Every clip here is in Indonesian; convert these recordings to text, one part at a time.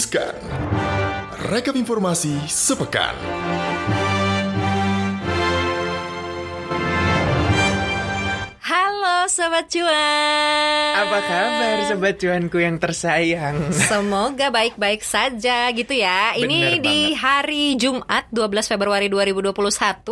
Riskan. Rekap informasi sepekan. Halo Sobat Cuan Apa kabar sobat cuanku yang tersayang? Semoga baik-baik saja gitu ya Ini Bener di hari Jumat 12 Februari 2021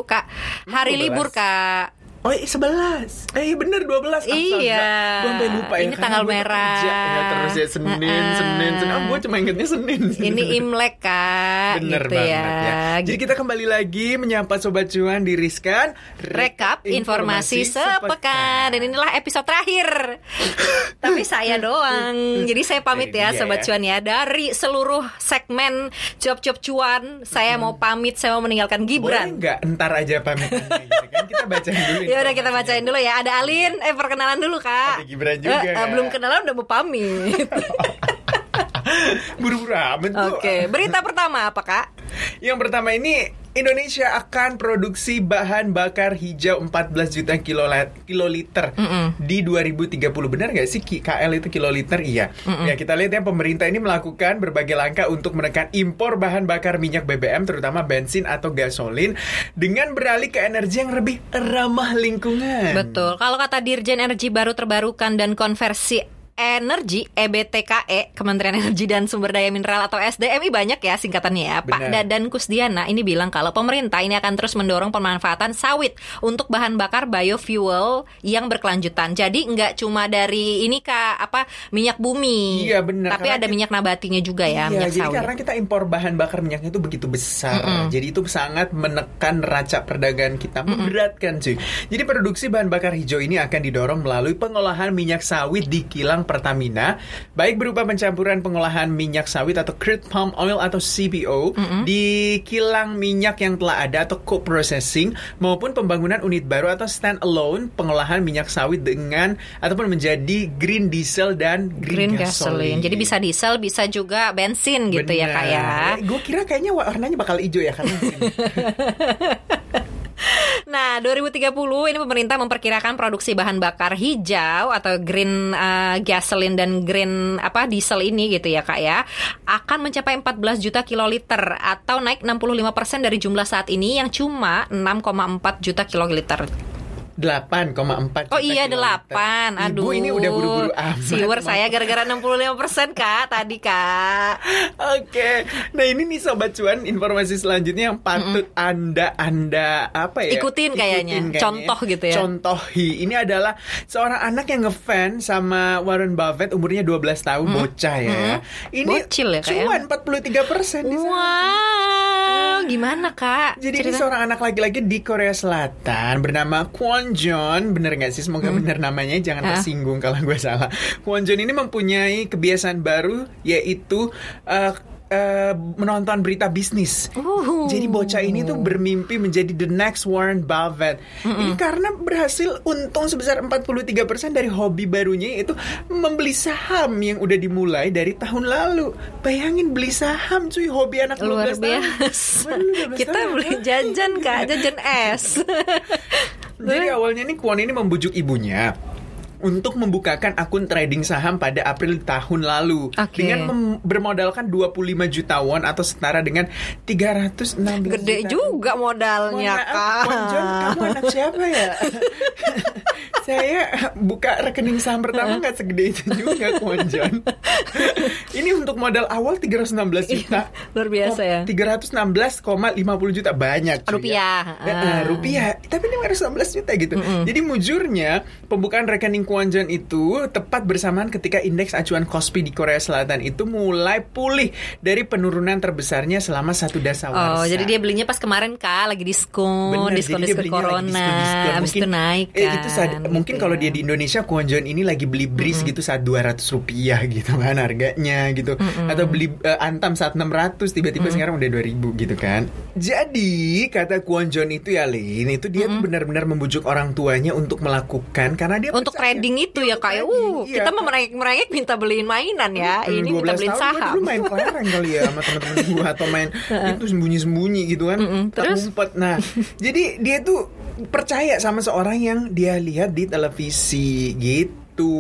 Kak Hari 12. libur Kak Oh iya 11 Eh bener 12 Iya. Gue sampai lupa ya Ini tanggal merah. kerja, ya, Terus ya Senin, Heeh. Senin, Senin. Oh, Gue cuma ingetnya Senin. Ini Imlek Kak Bener gitu banget ya, ya. Jadi kita kembali lagi menyapa Sobat Cuan di Riskan Rekap informasi sepekan. Dan inilah episode terakhir. Tapi saya doang. Jadi saya pamit ya iya Sobat. Cuan ya. Dari seluruh segmen Cuap-cuap cuan Saya mau pamit Saya mau meninggalkan Boleh Gibran nggak? Ntar aja pamit gitu kan Kita bacain dulu Ya udah kita informasinya. bacain dulu ya. Ada Alin, eh perkenalan dulu kak. Ada Gibran juga, eh, Kak. belum kenalan udah mau pamit. Buru-buru amat. Oke, berita pertama apa kak? Yang pertama ini Indonesia akan produksi bahan bakar hijau 14 juta kilola- kiloliter di 2030 benar nggak sih KL itu kiloliter iya. Ya kita lihat ya pemerintah ini melakukan berbagai langkah untuk menekan impor bahan bakar minyak BBM terutama bensin atau gasolin dengan beralih ke energi yang lebih ramah lingkungan. Betul. Kalau kata Dirjen Energi Baru Terbarukan dan Konversi Energi EBTKE Kementerian Energi dan Sumber Daya Mineral atau SDMI banyak ya singkatannya ya. Pak Benar. Dadan Kusdiana ini bilang kalau pemerintah ini akan terus mendorong pemanfaatan sawit untuk bahan bakar biofuel yang berkelanjutan. Jadi nggak cuma dari ini kak apa minyak bumi Iya, benar. tapi ada kita- minyak nabatinya juga ya Iya, minyak jadi sawit. karena kita impor bahan bakar minyaknya itu begitu besar, jadi itu sangat menekan neraca perdagangan kita, memberatkan cuy. Jadi produksi bahan bakar hijau ini akan didorong melalui pengolahan minyak sawit di kilang Pertamina, baik berupa pencampuran pengolahan minyak sawit atau crude palm oil atau CPO di kilang minyak yang telah ada atau co-processing maupun pembangunan unit baru atau stand alone pengolahan minyak sawit dengan ataupun menjadi green diesel dan green, green gasoline. Jadi bisa diesel, bisa juga bensin gitu ya kak ya. Gue kira kayaknya warnanya bakal hijau ya karena Nah, 2030 ini pemerintah memperkirakan produksi bahan bakar hijau atau green uh, gasoline dan green apa diesel ini gitu ya Kak ya akan mencapai 14 juta kiloliter atau naik 65% dari jumlah saat ini yang cuma 6,4 juta kiloliter. 8,4 Oh iya. 8. Aduh. Ibu ini udah buru-buru amat. Viewer saya gara-gara 65% Kak tadi Kak. Oke, nah ini nih sobat cuan informasi selanjutnya yang patut anda anda apa ya? Ikutin kayaknya. Contoh gitu ya. Contohi. Ini adalah seorang anak yang ngefans sama Warren Buffett umurnya 12 tahun bocah ya. Ini Bocil ya, Kak, ya? cuan 43 persen di sana. Wow, gimana Kak? Jadi ini Cerita- seorang anak laki-laki di Korea Selatan bernama Kwon John, bener nggak sih? Semoga bener namanya, jangan Ah. tersinggung kalau gue salah. Kwon John ini mempunyai kebiasaan baru yaitu eh, eh, menonton berita bisnis. Uhuh. Jadi bocah ini tuh bermimpi menjadi the next Warren Buffett. Ini karena berhasil untung sebesar 43% dari hobi barunya yaitu membeli saham yang udah dimulai dari tahun lalu. Bayangin beli saham cuy, hobi anak 12 luar tahun. biasa. 12 Kita tahun. beli jajan kak, jajan es. Jadi awalnya nih Kwon ini membujuk ibunya untuk membukakan akun trading saham pada April tahun lalu Oke. dengan bermodalkan 25 juta won atau setara dengan 316 Gede juta. juga modalnya maaf, kak. Kamu anak siapa ya? Saya buka rekening saham pertama nggak segede itu juga Kwon Jon. Ini untuk modal awal 316 juta. Luar biasa ya. 316,50 juta banyak cuy, Rupiah, ya. Eh, rupiah tapi ini 516 juta gitu jadi mujurnya pembukaan rekening Kwon Jon itu tepat bersamaan ketika indeks acuan Kospi di Korea Selatan itu mulai pulih dari penurunan terbesarnya selama satu dasawarsa Oh, jadi dia belinya pas kemarin kak, lagi diskon, Bener, diskon dia diskon belinya lagi corona, diskon-diskon. abis itu naik kan. eh, itu saat, mungkin gitu kalau ya. dia di Indonesia Kwon Jon ini lagi beli bris gitu saat 200 rupiah gitu kan harganya gitu atau beli eh, antam saat 600 tiba-tiba sekarang udah 2000 gitu kan jadi kata Kwon Jon itu ya Lin itu dia tuh benar-benar membujuk orang tuanya untuk melakukan karena dia untuk percaya. trading itu ya kak, ya. uh, iya. kita mau merengek-merengek minta beliin mainan ya, Hmm, ini minta 12 beliin tahun gua saham. dulu main kelereng kali ya sama teman-teman gue atau main itu sembunyi-sembunyi gitu kan. tak terus? ngumpet. Nah, jadi dia tuh percaya sama seorang yang dia lihat di televisi gitu. itu.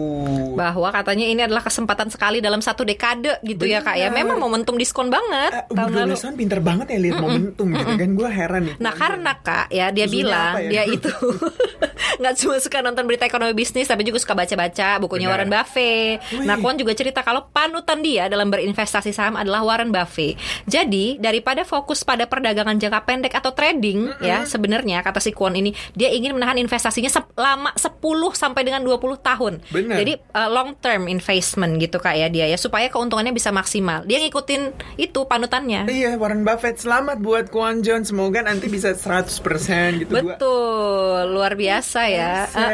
bahwa katanya ini adalah kesempatan sekali dalam satu dekade gitu ya kak ya. Benar. Memang momentum diskon banget Uh, tahun lalu. pinter banget ya lihat momentum gitu kan. Gue heran nih. Nah karena kak ya dia bilang ya? dia itu nggak cuma suka nonton berita ekonomi bisnis tapi juga suka baca-baca bukunya Benar. Warren Buffett. Wih. Nah Kwon juga cerita kalau panutan dia dalam berinvestasi saham adalah Warren Buffett. Jadi daripada fokus pada perdagangan jangka pendek atau trading ya sebenarnya kata si Kwon ini dia ingin menahan investasinya selama 10 sampai dengan 20 tahun. Benar. Jadi uh, long term investment gitu kak ya dia ya supaya keuntungannya bisa maksimal. Dia ngikutin itu panutannya. Iya Warren Buffett selamat buat Kwon John semoga nanti bisa 100% gitu Gua- Betul, luar biasa ya. Sen,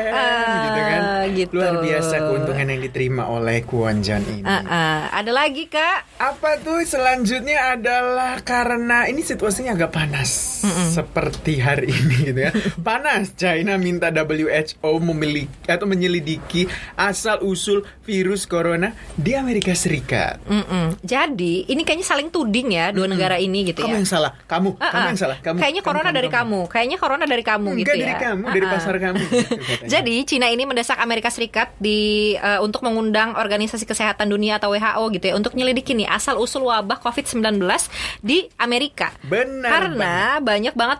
gitu kan gitu. luar biasa keuntungan yang diterima oleh Kwon John ini Ah, ah. Ada lagi kak? apa tuh selanjutnya adalah karena ini situasinya agak panas seperti hari ini gitu ya panas China minta WHO memiliki atau menyelidiki asal usul virus corona di Amerika Serikat Mm-mm. Jadi ini kayaknya saling tuding ya dua negara ini gitu kamu ya. yang salah kamu Ah, kamu ah. yang salah kamu Kayaknya corona dari kamu. Kayaknya corona dari kamu Enggak, gitu ya. dari kamu, dari ah. pasar kamu. Jadi Cina ini mendesak Amerika Serikat di eh, untuk mengundang Organisasi Kesehatan Dunia atau WHO gitu ya untuk nyelidiki nih asal usul wabah COVID-19 di Amerika. Benar Karena banyak banget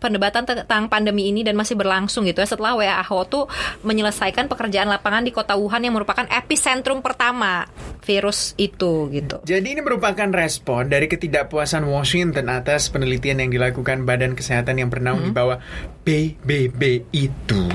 perdebatan tentang pandemi ini dan masih berlangsung gitu ya setelah WHO tuh menyelesaikan pekerjaan lapangan di kota Wuhan yang merupakan epicentrum pertama virus itu gitu. Jadi ini merupakan respon dari ketidakpuasan Washington atas penelitian yang dilakukan Badan Kesehatan yang bernaung di bawah PBB itu.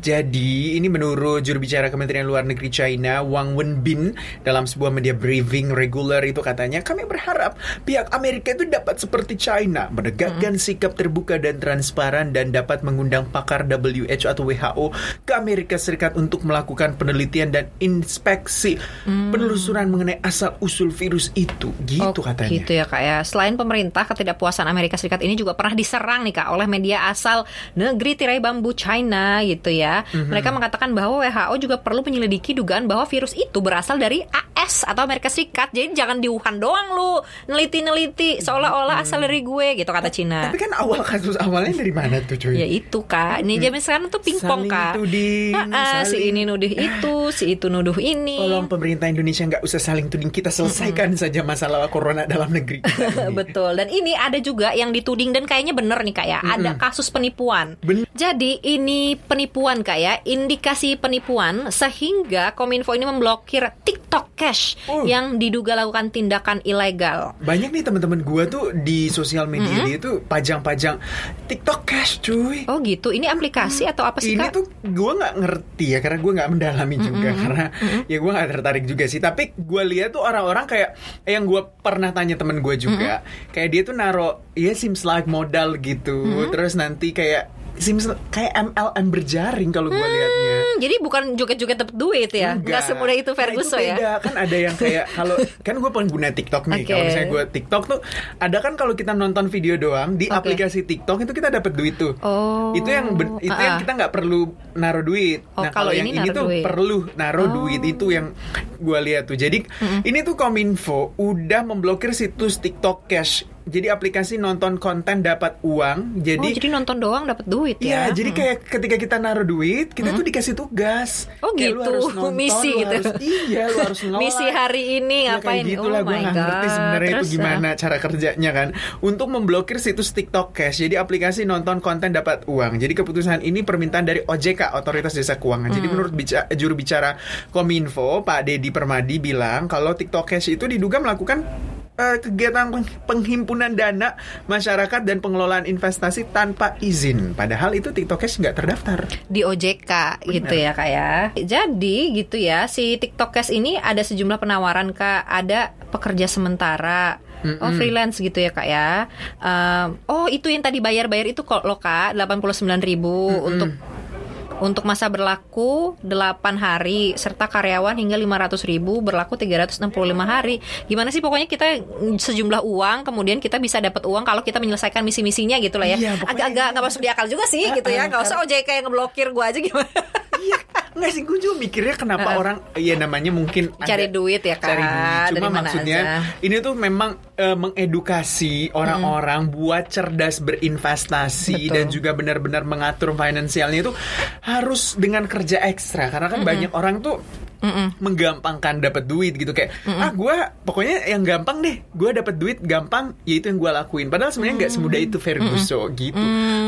Jadi ini menurut juru bicara Kementerian Luar Negeri China Wang Wenbin dalam sebuah media briefing reguler itu katanya kami berharap pihak Amerika itu dapat seperti China menegakkan sikap terbuka dan transparan dan dapat mengundang pakar WHO atau WHO ke Amerika Serikat untuk melakukan penelitian dan inspeksi penelusuran mengenai asal usul virus itu. Gitu Oh, katanya. Gitu ya kak ya. Selain pemerintah, ketidakpuasan Amerika Serikat ini juga pernah diserang nih kak oleh media asal negeri tirai bambu China gitu ya. Mhm. Mereka mengatakan bahwa WHO juga perlu menyelidiki dugaan bahwa virus itu berasal dari AS atau Amerika Serikat. Jadi jangan di Wuhan doang lu neliti-neliti seolah-olah asal dari gue gitu kata Cina. Tapi kan awal kasus awalnya dari mana tuh cuy? Ya itu kak. Ini zaman sekarang tuh pingpong Saling kak. tuding, ah, si saling- ini nuduh itu, si itu nuduh ini. Tolong pemerintah Indonesia nggak usah saling tuding kita selesaikan saja masalah corona dalam negeri. Betul. Dan ini ada juga yang dituding dan kayaknya bener nih kak ya. Ada kasus penipuan. Bener. Jadi ini penipuan kak ya. Indikasi penipuan sehingga Kominfo ini memblokir TikTok Cash Oh. yang diduga lakukan tindakan ilegal. Banyak nih teman-teman gua tuh di sosial media dia tuh pajang-pajang TikTok Cash cuy. Oh gitu. Ini aplikasi atau apa sih ini kak? tuh gue nggak ngerti ya karena gue nggak mendalami juga karena ya gue nggak tertarik juga sih tapi gue lihat tuh orang-orang kayak eh, yang gue pernah tanya temen gue juga kayak dia tuh naro ya seems like modal gitu terus nanti kayak seems kayak MLM berjaring kalau gue liatnya Hmm, jadi bukan joget-joget dapat duit ya? Nggak semudah itu Nah, Ferguson ya? beda. Kan ada yang kayak kalau kan gue pengguna TikTok nih. Oke. Kalau misalnya gue TikTok tuh ada kan kalau kita nonton video doang di Oke. aplikasi TikTok itu kita dapat duit tuh. Oh. Itu yang ben- itu yang Ah-ah. kita nggak perlu naruh duit. Oh, nah kalau kalau yang ini ini tuh duit. perlu naruh Oh. duit itu yang gue lihat tuh. Jadi ini tuh Kominfo udah memblokir situs TikTok Cash. Jadi aplikasi nonton konten dapat uang. Oh, Jadi jadi nonton doang dapat duit ya? Iya, jadi kayak ketika kita naruh duit, kita tuh dikasih tugas. Oh, Kayak lu gitu. harus nonton, Misi lu gitu. harus, iya, lu harus nge Misi hari ini Ya, ngapain? kayak gitu oh lah, gue my nggak god. ngerti sebenarnya itu gimana cara kerjanya kan. Untuk memblokir situs TikTok Cash, jadi aplikasi nonton konten dapat uang. Jadi keputusan ini permintaan dari OJK, Otoritas Jasa Keuangan. Jadi menurut bica- juru bicara Kominfo, Pak Dedi Permadi bilang kalau TikTok Cash itu diduga melakukan eh, kegiatan peng- penghimpunan dana masyarakat dan pengelolaan investasi tanpa izin. Padahal itu TikTok Cash nggak terdaftar. di OJK gitu ya kak ya. Jadi gitu ya si TikTok Cash ini ada sejumlah penawaran kak. Ada pekerja sementara. Oh freelance gitu ya kak ya. Um, oh itu yang tadi bayar-bayar itu kok lo kak 89.000 ribu untuk untuk masa berlaku 8 hari serta karyawan hingga 500 ribu berlaku 365 hari. Gimana sih pokoknya kita sejumlah uang kemudian kita bisa dapat uang kalau kita menyelesaikan misi-misinya gitu lah ya. Iya, Agak-agak nggak masuk di akal juga sih gitu ya. Nggak usah OJK yang ngeblokir gua aja gimana. iya nggak sih gue juga mikirnya kenapa orang ya namanya mungkin Cari ada- duit ya, Kak. cari duit cuma maksudnya aja. ini tuh memang eh, mengedukasi orang-orang buat cerdas berinvestasi Betul. dan juga benar-benar mengatur finansialnya itu harus dengan kerja ekstra karena kan banyak orang tuh menggampangkan dapat duit gitu kayak ah gue pokoknya yang gampang deh gue dapat duit gampang ya itu yang gue lakuin padahal sebenarnya nggak semudah itu Ferguso gitu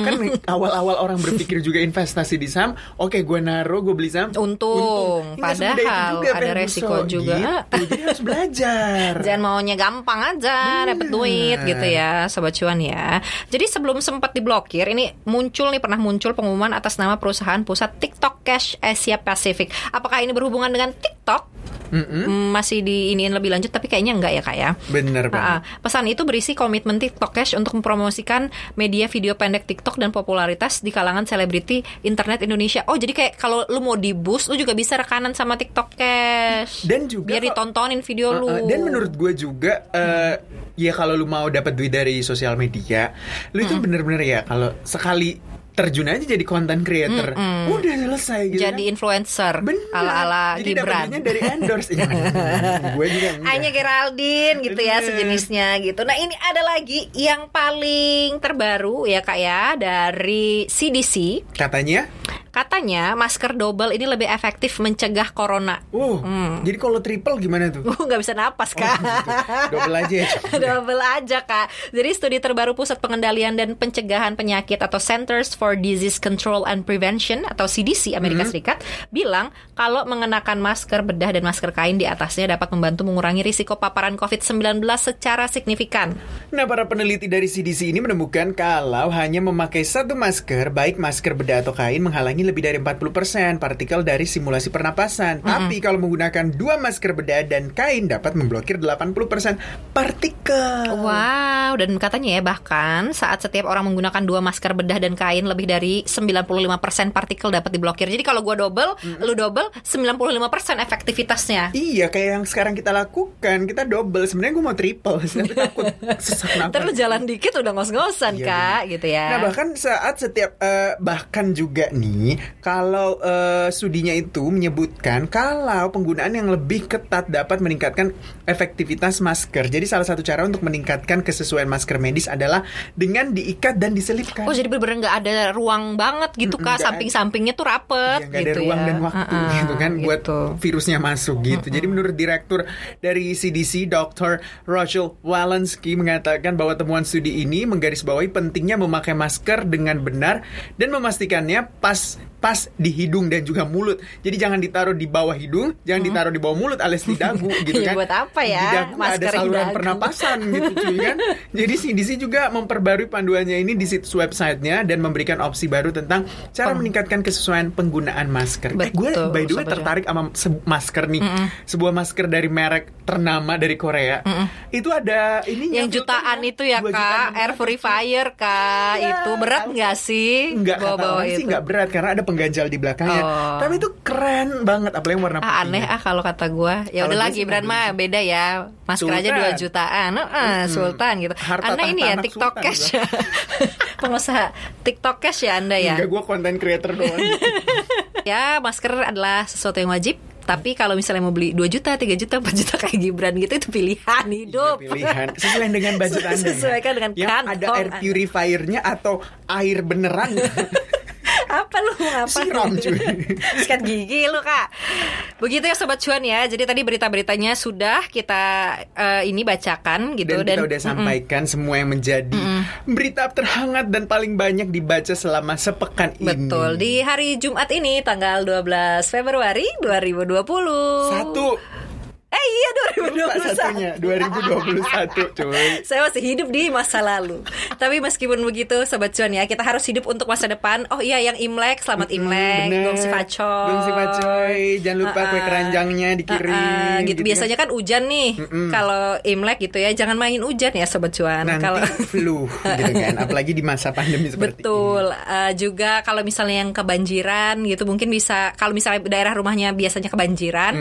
kan awal-awal orang berpikir juga investasi di saham oke gue naruh gue beli saham Untung. Itu Padahal juga, ada Ferguso. resiko juga. gitu. jadi harus belajar Jangan maunya gampang aja dapat duit gitu ya sobat cuan ya. Jadi sebelum sempat diblokir ini muncul nih pernah muncul pengumuman atas nama perusahaan pusat TikTok Cash Asia Pacific. Apakah ini berhubungan dengan TikTok? Hmm, Masih diiniin lebih lanjut tapi kayaknya enggak ya kak ya. bener banget pesan itu berisi komitmen TikTok Cash untuk mempromosikan media video pendek TikTok dan popularitas di kalangan selebriti internet Indonesia. Oh, jadi kayak kalau lu mau di boost, lu juga bisa rekanan sama TikTok Cash. Dan juga biar ditontonin video lu. Uh, uh, dan menurut gue juga eh, ya kalau lu mau dapat duit dari sosial media, lu itu bener-bener ya kalau sekali terjun aja jadi content creator, udah selesai gitu. jadi kan. influencer Bener. ala-ala Jadi Gibran. dapetnya dari endorse. ya, gue juga enggak. Hanya Geraldine gitu ya sejenisnya gitu. Nah ini ada lagi yang paling terbaru ya kak ya dari CDC. Katanya, Katanya masker double ini lebih efektif mencegah corona. uh, jadi kalau triple gimana tuh? Uh, nggak bisa napas kak. Double aja ya. Double aja kak. Jadi studi terbaru Pusat Pengendalian dan Pencegahan Penyakit atau Centers for Disease Control and Prevention atau CDC Amerika Serikat bilang kalau mengenakan masker bedah dan masker kain di atasnya dapat membantu mengurangi risiko paparan COVID-19 secara signifikan. Nah, para peneliti dari CDC ini menemukan kalau hanya memakai satu masker, baik masker bedah atau kain, menghalangi lebih dari 40% partikel dari simulasi pernapasan. Tapi kalau menggunakan dua masker bedah dan kain dapat memblokir 80% partikel. Wow, dan katanya ya bahkan saat setiap orang menggunakan dua masker bedah dan kain lebih dari 95% partikel dapat diblokir. Jadi kalau gua double, lu double 95% efektivitasnya. Iya, kayak yang sekarang kita lakukan, kita double. Sebenarnya gue mau triple, tapi takut sesak nafas. Lu jalan dikit udah ngos-ngosan Iya, kak gitu ya. Nah bahkan saat setiap eh, bahkan juga nih kalau eh, studinya itu menyebutkan kalau penggunaan yang lebih ketat dapat meningkatkan efektivitas masker. Jadi salah satu cara untuk meningkatkan kesesuaian masker medis adalah dengan diikat dan diselipkan. Oh jadi bener-bener nggak ada ruang banget gitu Mm-mm, kak ada. Samping-sampingnya tuh rapet Ya, nggak ada gitu ruang ya. dan waktu Uh-uh, gitu kan buat gitu. virusnya masuk gitu. Jadi menurut direktur dari CDC Dr. Rachel Walensky mengatakan bahwa temuan studi ini menggarisbawahi pentingnya memakai masker dengan benar dan memastikannya pas listening. Pas di hidung dan juga mulut. Jadi jangan ditaruh di bawah hidung, jangan ditaruh di bawah mulut alias di dagu gitu Iya, kan. buat apa ya? Di dagu nggak ada saluran dagu. pernapasan gitu cuy kan. Jadi CDC juga memperbarui panduannya ini di situs websitenya dan memberikan opsi baru tentang cara meningkatkan kesesuaian penggunaan masker. Eh, gue Betul, by the way tertarik sama masker nih. Sebuah masker dari merek ternama dari Korea. Itu ada ini Yang jutaan itu ya kak, air purifier kak, Iya, itu berat nggak sih? Enggak kata bawa-bawa orang sih itu? enggak berat karena ada pengganjal di belakangnya. Oh. Tapi itu keren banget apalagi yang warna Ah, putihnya. aneh ah kalau kata gua. Ya udah lagi brand mah beda ya. Masker aja Sultan. 2 jutaan. Heeh, Sultan gitu. Harta anda ini ya TikTok sultan cash ya. Pengusaha TikTok cash ya Anda ya. Enggak gue konten creator doang. Ya, masker adalah sesuatu yang wajib. Tapi kalau misalnya mau beli 2 juta, 3 juta, 4 juta kayak Gibran gitu itu pilihan hidup. Iya, pilihan sesuai dengan budget anda. ya. Sesuaikan dengan kantong ada air purifiernya atau air beneran. Apa lu ngapa? Siram, cuy. Sikat gigi lu kak. Begitu ya sobat cuan ya. Jadi tadi berita-beritanya sudah kita eh, ini bacakan gitu dan kita udah sampaikan semua yang menjadi berita terhangat dan paling banyak dibaca selama sepekan ini. Betul di hari Jumat ini tanggal 12 Februari 2020. Satu. Eh iya Lupa 2021. satunya 2021 cuy. Saya masih hidup di masa lalu. Tapi meskipun begitu, sobat cuan ya, kita harus hidup untuk masa depan. Oh iya, yang Imlek, selamat Imlek, Bener. gong si pacoy. Gong si pacoy. Jangan lupa kue Ah, ah. keranjangnya dikirim. Ah, ah, gitu. gitu Biasanya kan hujan nih. Kalau Imlek gitu ya, jangan main hujan ya sobat cuan. Nanti Kalau flu gitu kan. Apalagi di masa pandemi seperti Betul. Eh, juga kalau misalnya yang kebanjiran gitu mungkin bisa kalau misalnya daerah rumahnya biasanya kebanjiran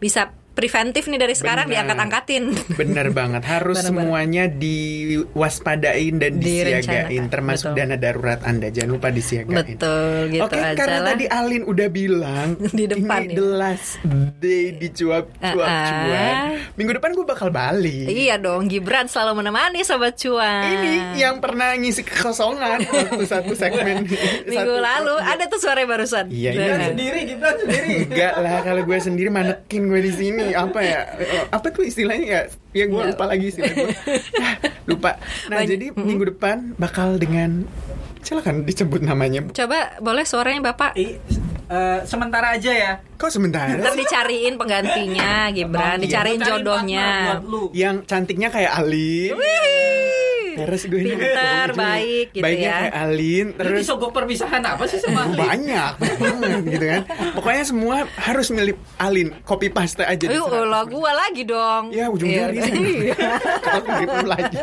bisa preventif nih dari sekarang diangkat-angkatin. Bener banget, harus Benar-benar. semuanya diwaspadain dan disiagain, termasuk betul. dana darurat Anda. Jangan lupa disiagain. Betul, gitu Oke, aja karena lah. tadi Alin udah bilang Di depan ini ya. the last day di cuap cuap Uh-uh. cuan. Minggu depan gue bakal balik. Iya dong, Gibran selalu menemani sobat cuan. Ini yang pernah ngisi kekosongan waktu satu segmen minggu satu- lalu ada tuh suara barusan. Iya, iya. Nah. sendiri Gibran sendiri Enggak lah kalau gue sendiri manekin gue di sini apa ya apa tuh istilahnya ya? Ya gue lupa lagi istilah gue Ah, lupa. Nah Banyak- jadi minggu depan bakal dengan silakan disebut namanya Coba boleh suaranya Bapak? Ih, eh, sementara aja ya. Kok sementara? Ntar dicariin penggantinya Gibran, Iya. dicariin jodohnya. yang cantiknya kayak Alin terus gue Pintar, baik gitu baiknya ya. kayak Alin Lu terus disogok perpisahan apa sih sama Alin? banyak banget gitu kan. Pokoknya semua harus milih Alin copy paste aja Ayo, lah gua lagi dong. ya Iya. Alin. kalau gitu lagi.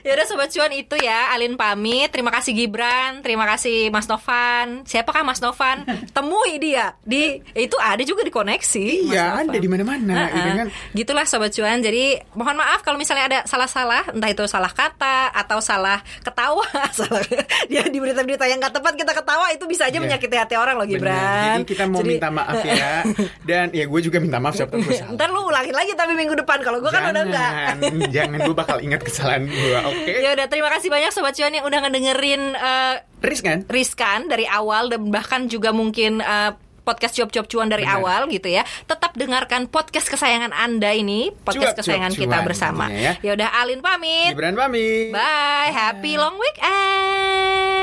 Ya udah sobat cuan itu ya. Alin pamit. Terima kasih Gibran. Terima kasih Mas Novan. Siapakah Mas Novan? Temui dia di itu ada juga di koneksi. Mas iya Novan. ada di mana-mana Nah, gitu kan. Gitulah sobat cuan. Jadi mohon maaf kalau misalnya ada salah-salah entah itu salah kata atau salah ketawa salah ya di berita-berita yang nggak tepat kita ketawa itu bisa aja Iya. menyakiti hati orang loh. Gibran Jadi kita mau Jadi- minta maaf ya. Dan ya gue juga minta maaf siapa salah. ntar lu ulangin lagi tapi minggu depan kalau gue kan udah enggak Jangan, gue bakal ingat kesalahan gue, oke? ya udah terima kasih banyak sobat cuan yang udah ngedengerin eh, Riz kan? riskan dari awal dan bahkan juga mungkin uh, podcast cuap-cuap cuan dari Benar. awal gitu ya. Tetap dengarkan podcast kesayangan Anda ini, podcast Cuap-cuap kesayangan kita cuan bersama. ya. Ya udah Alin pamit. Gibran pamit. Bye, happy long weekend.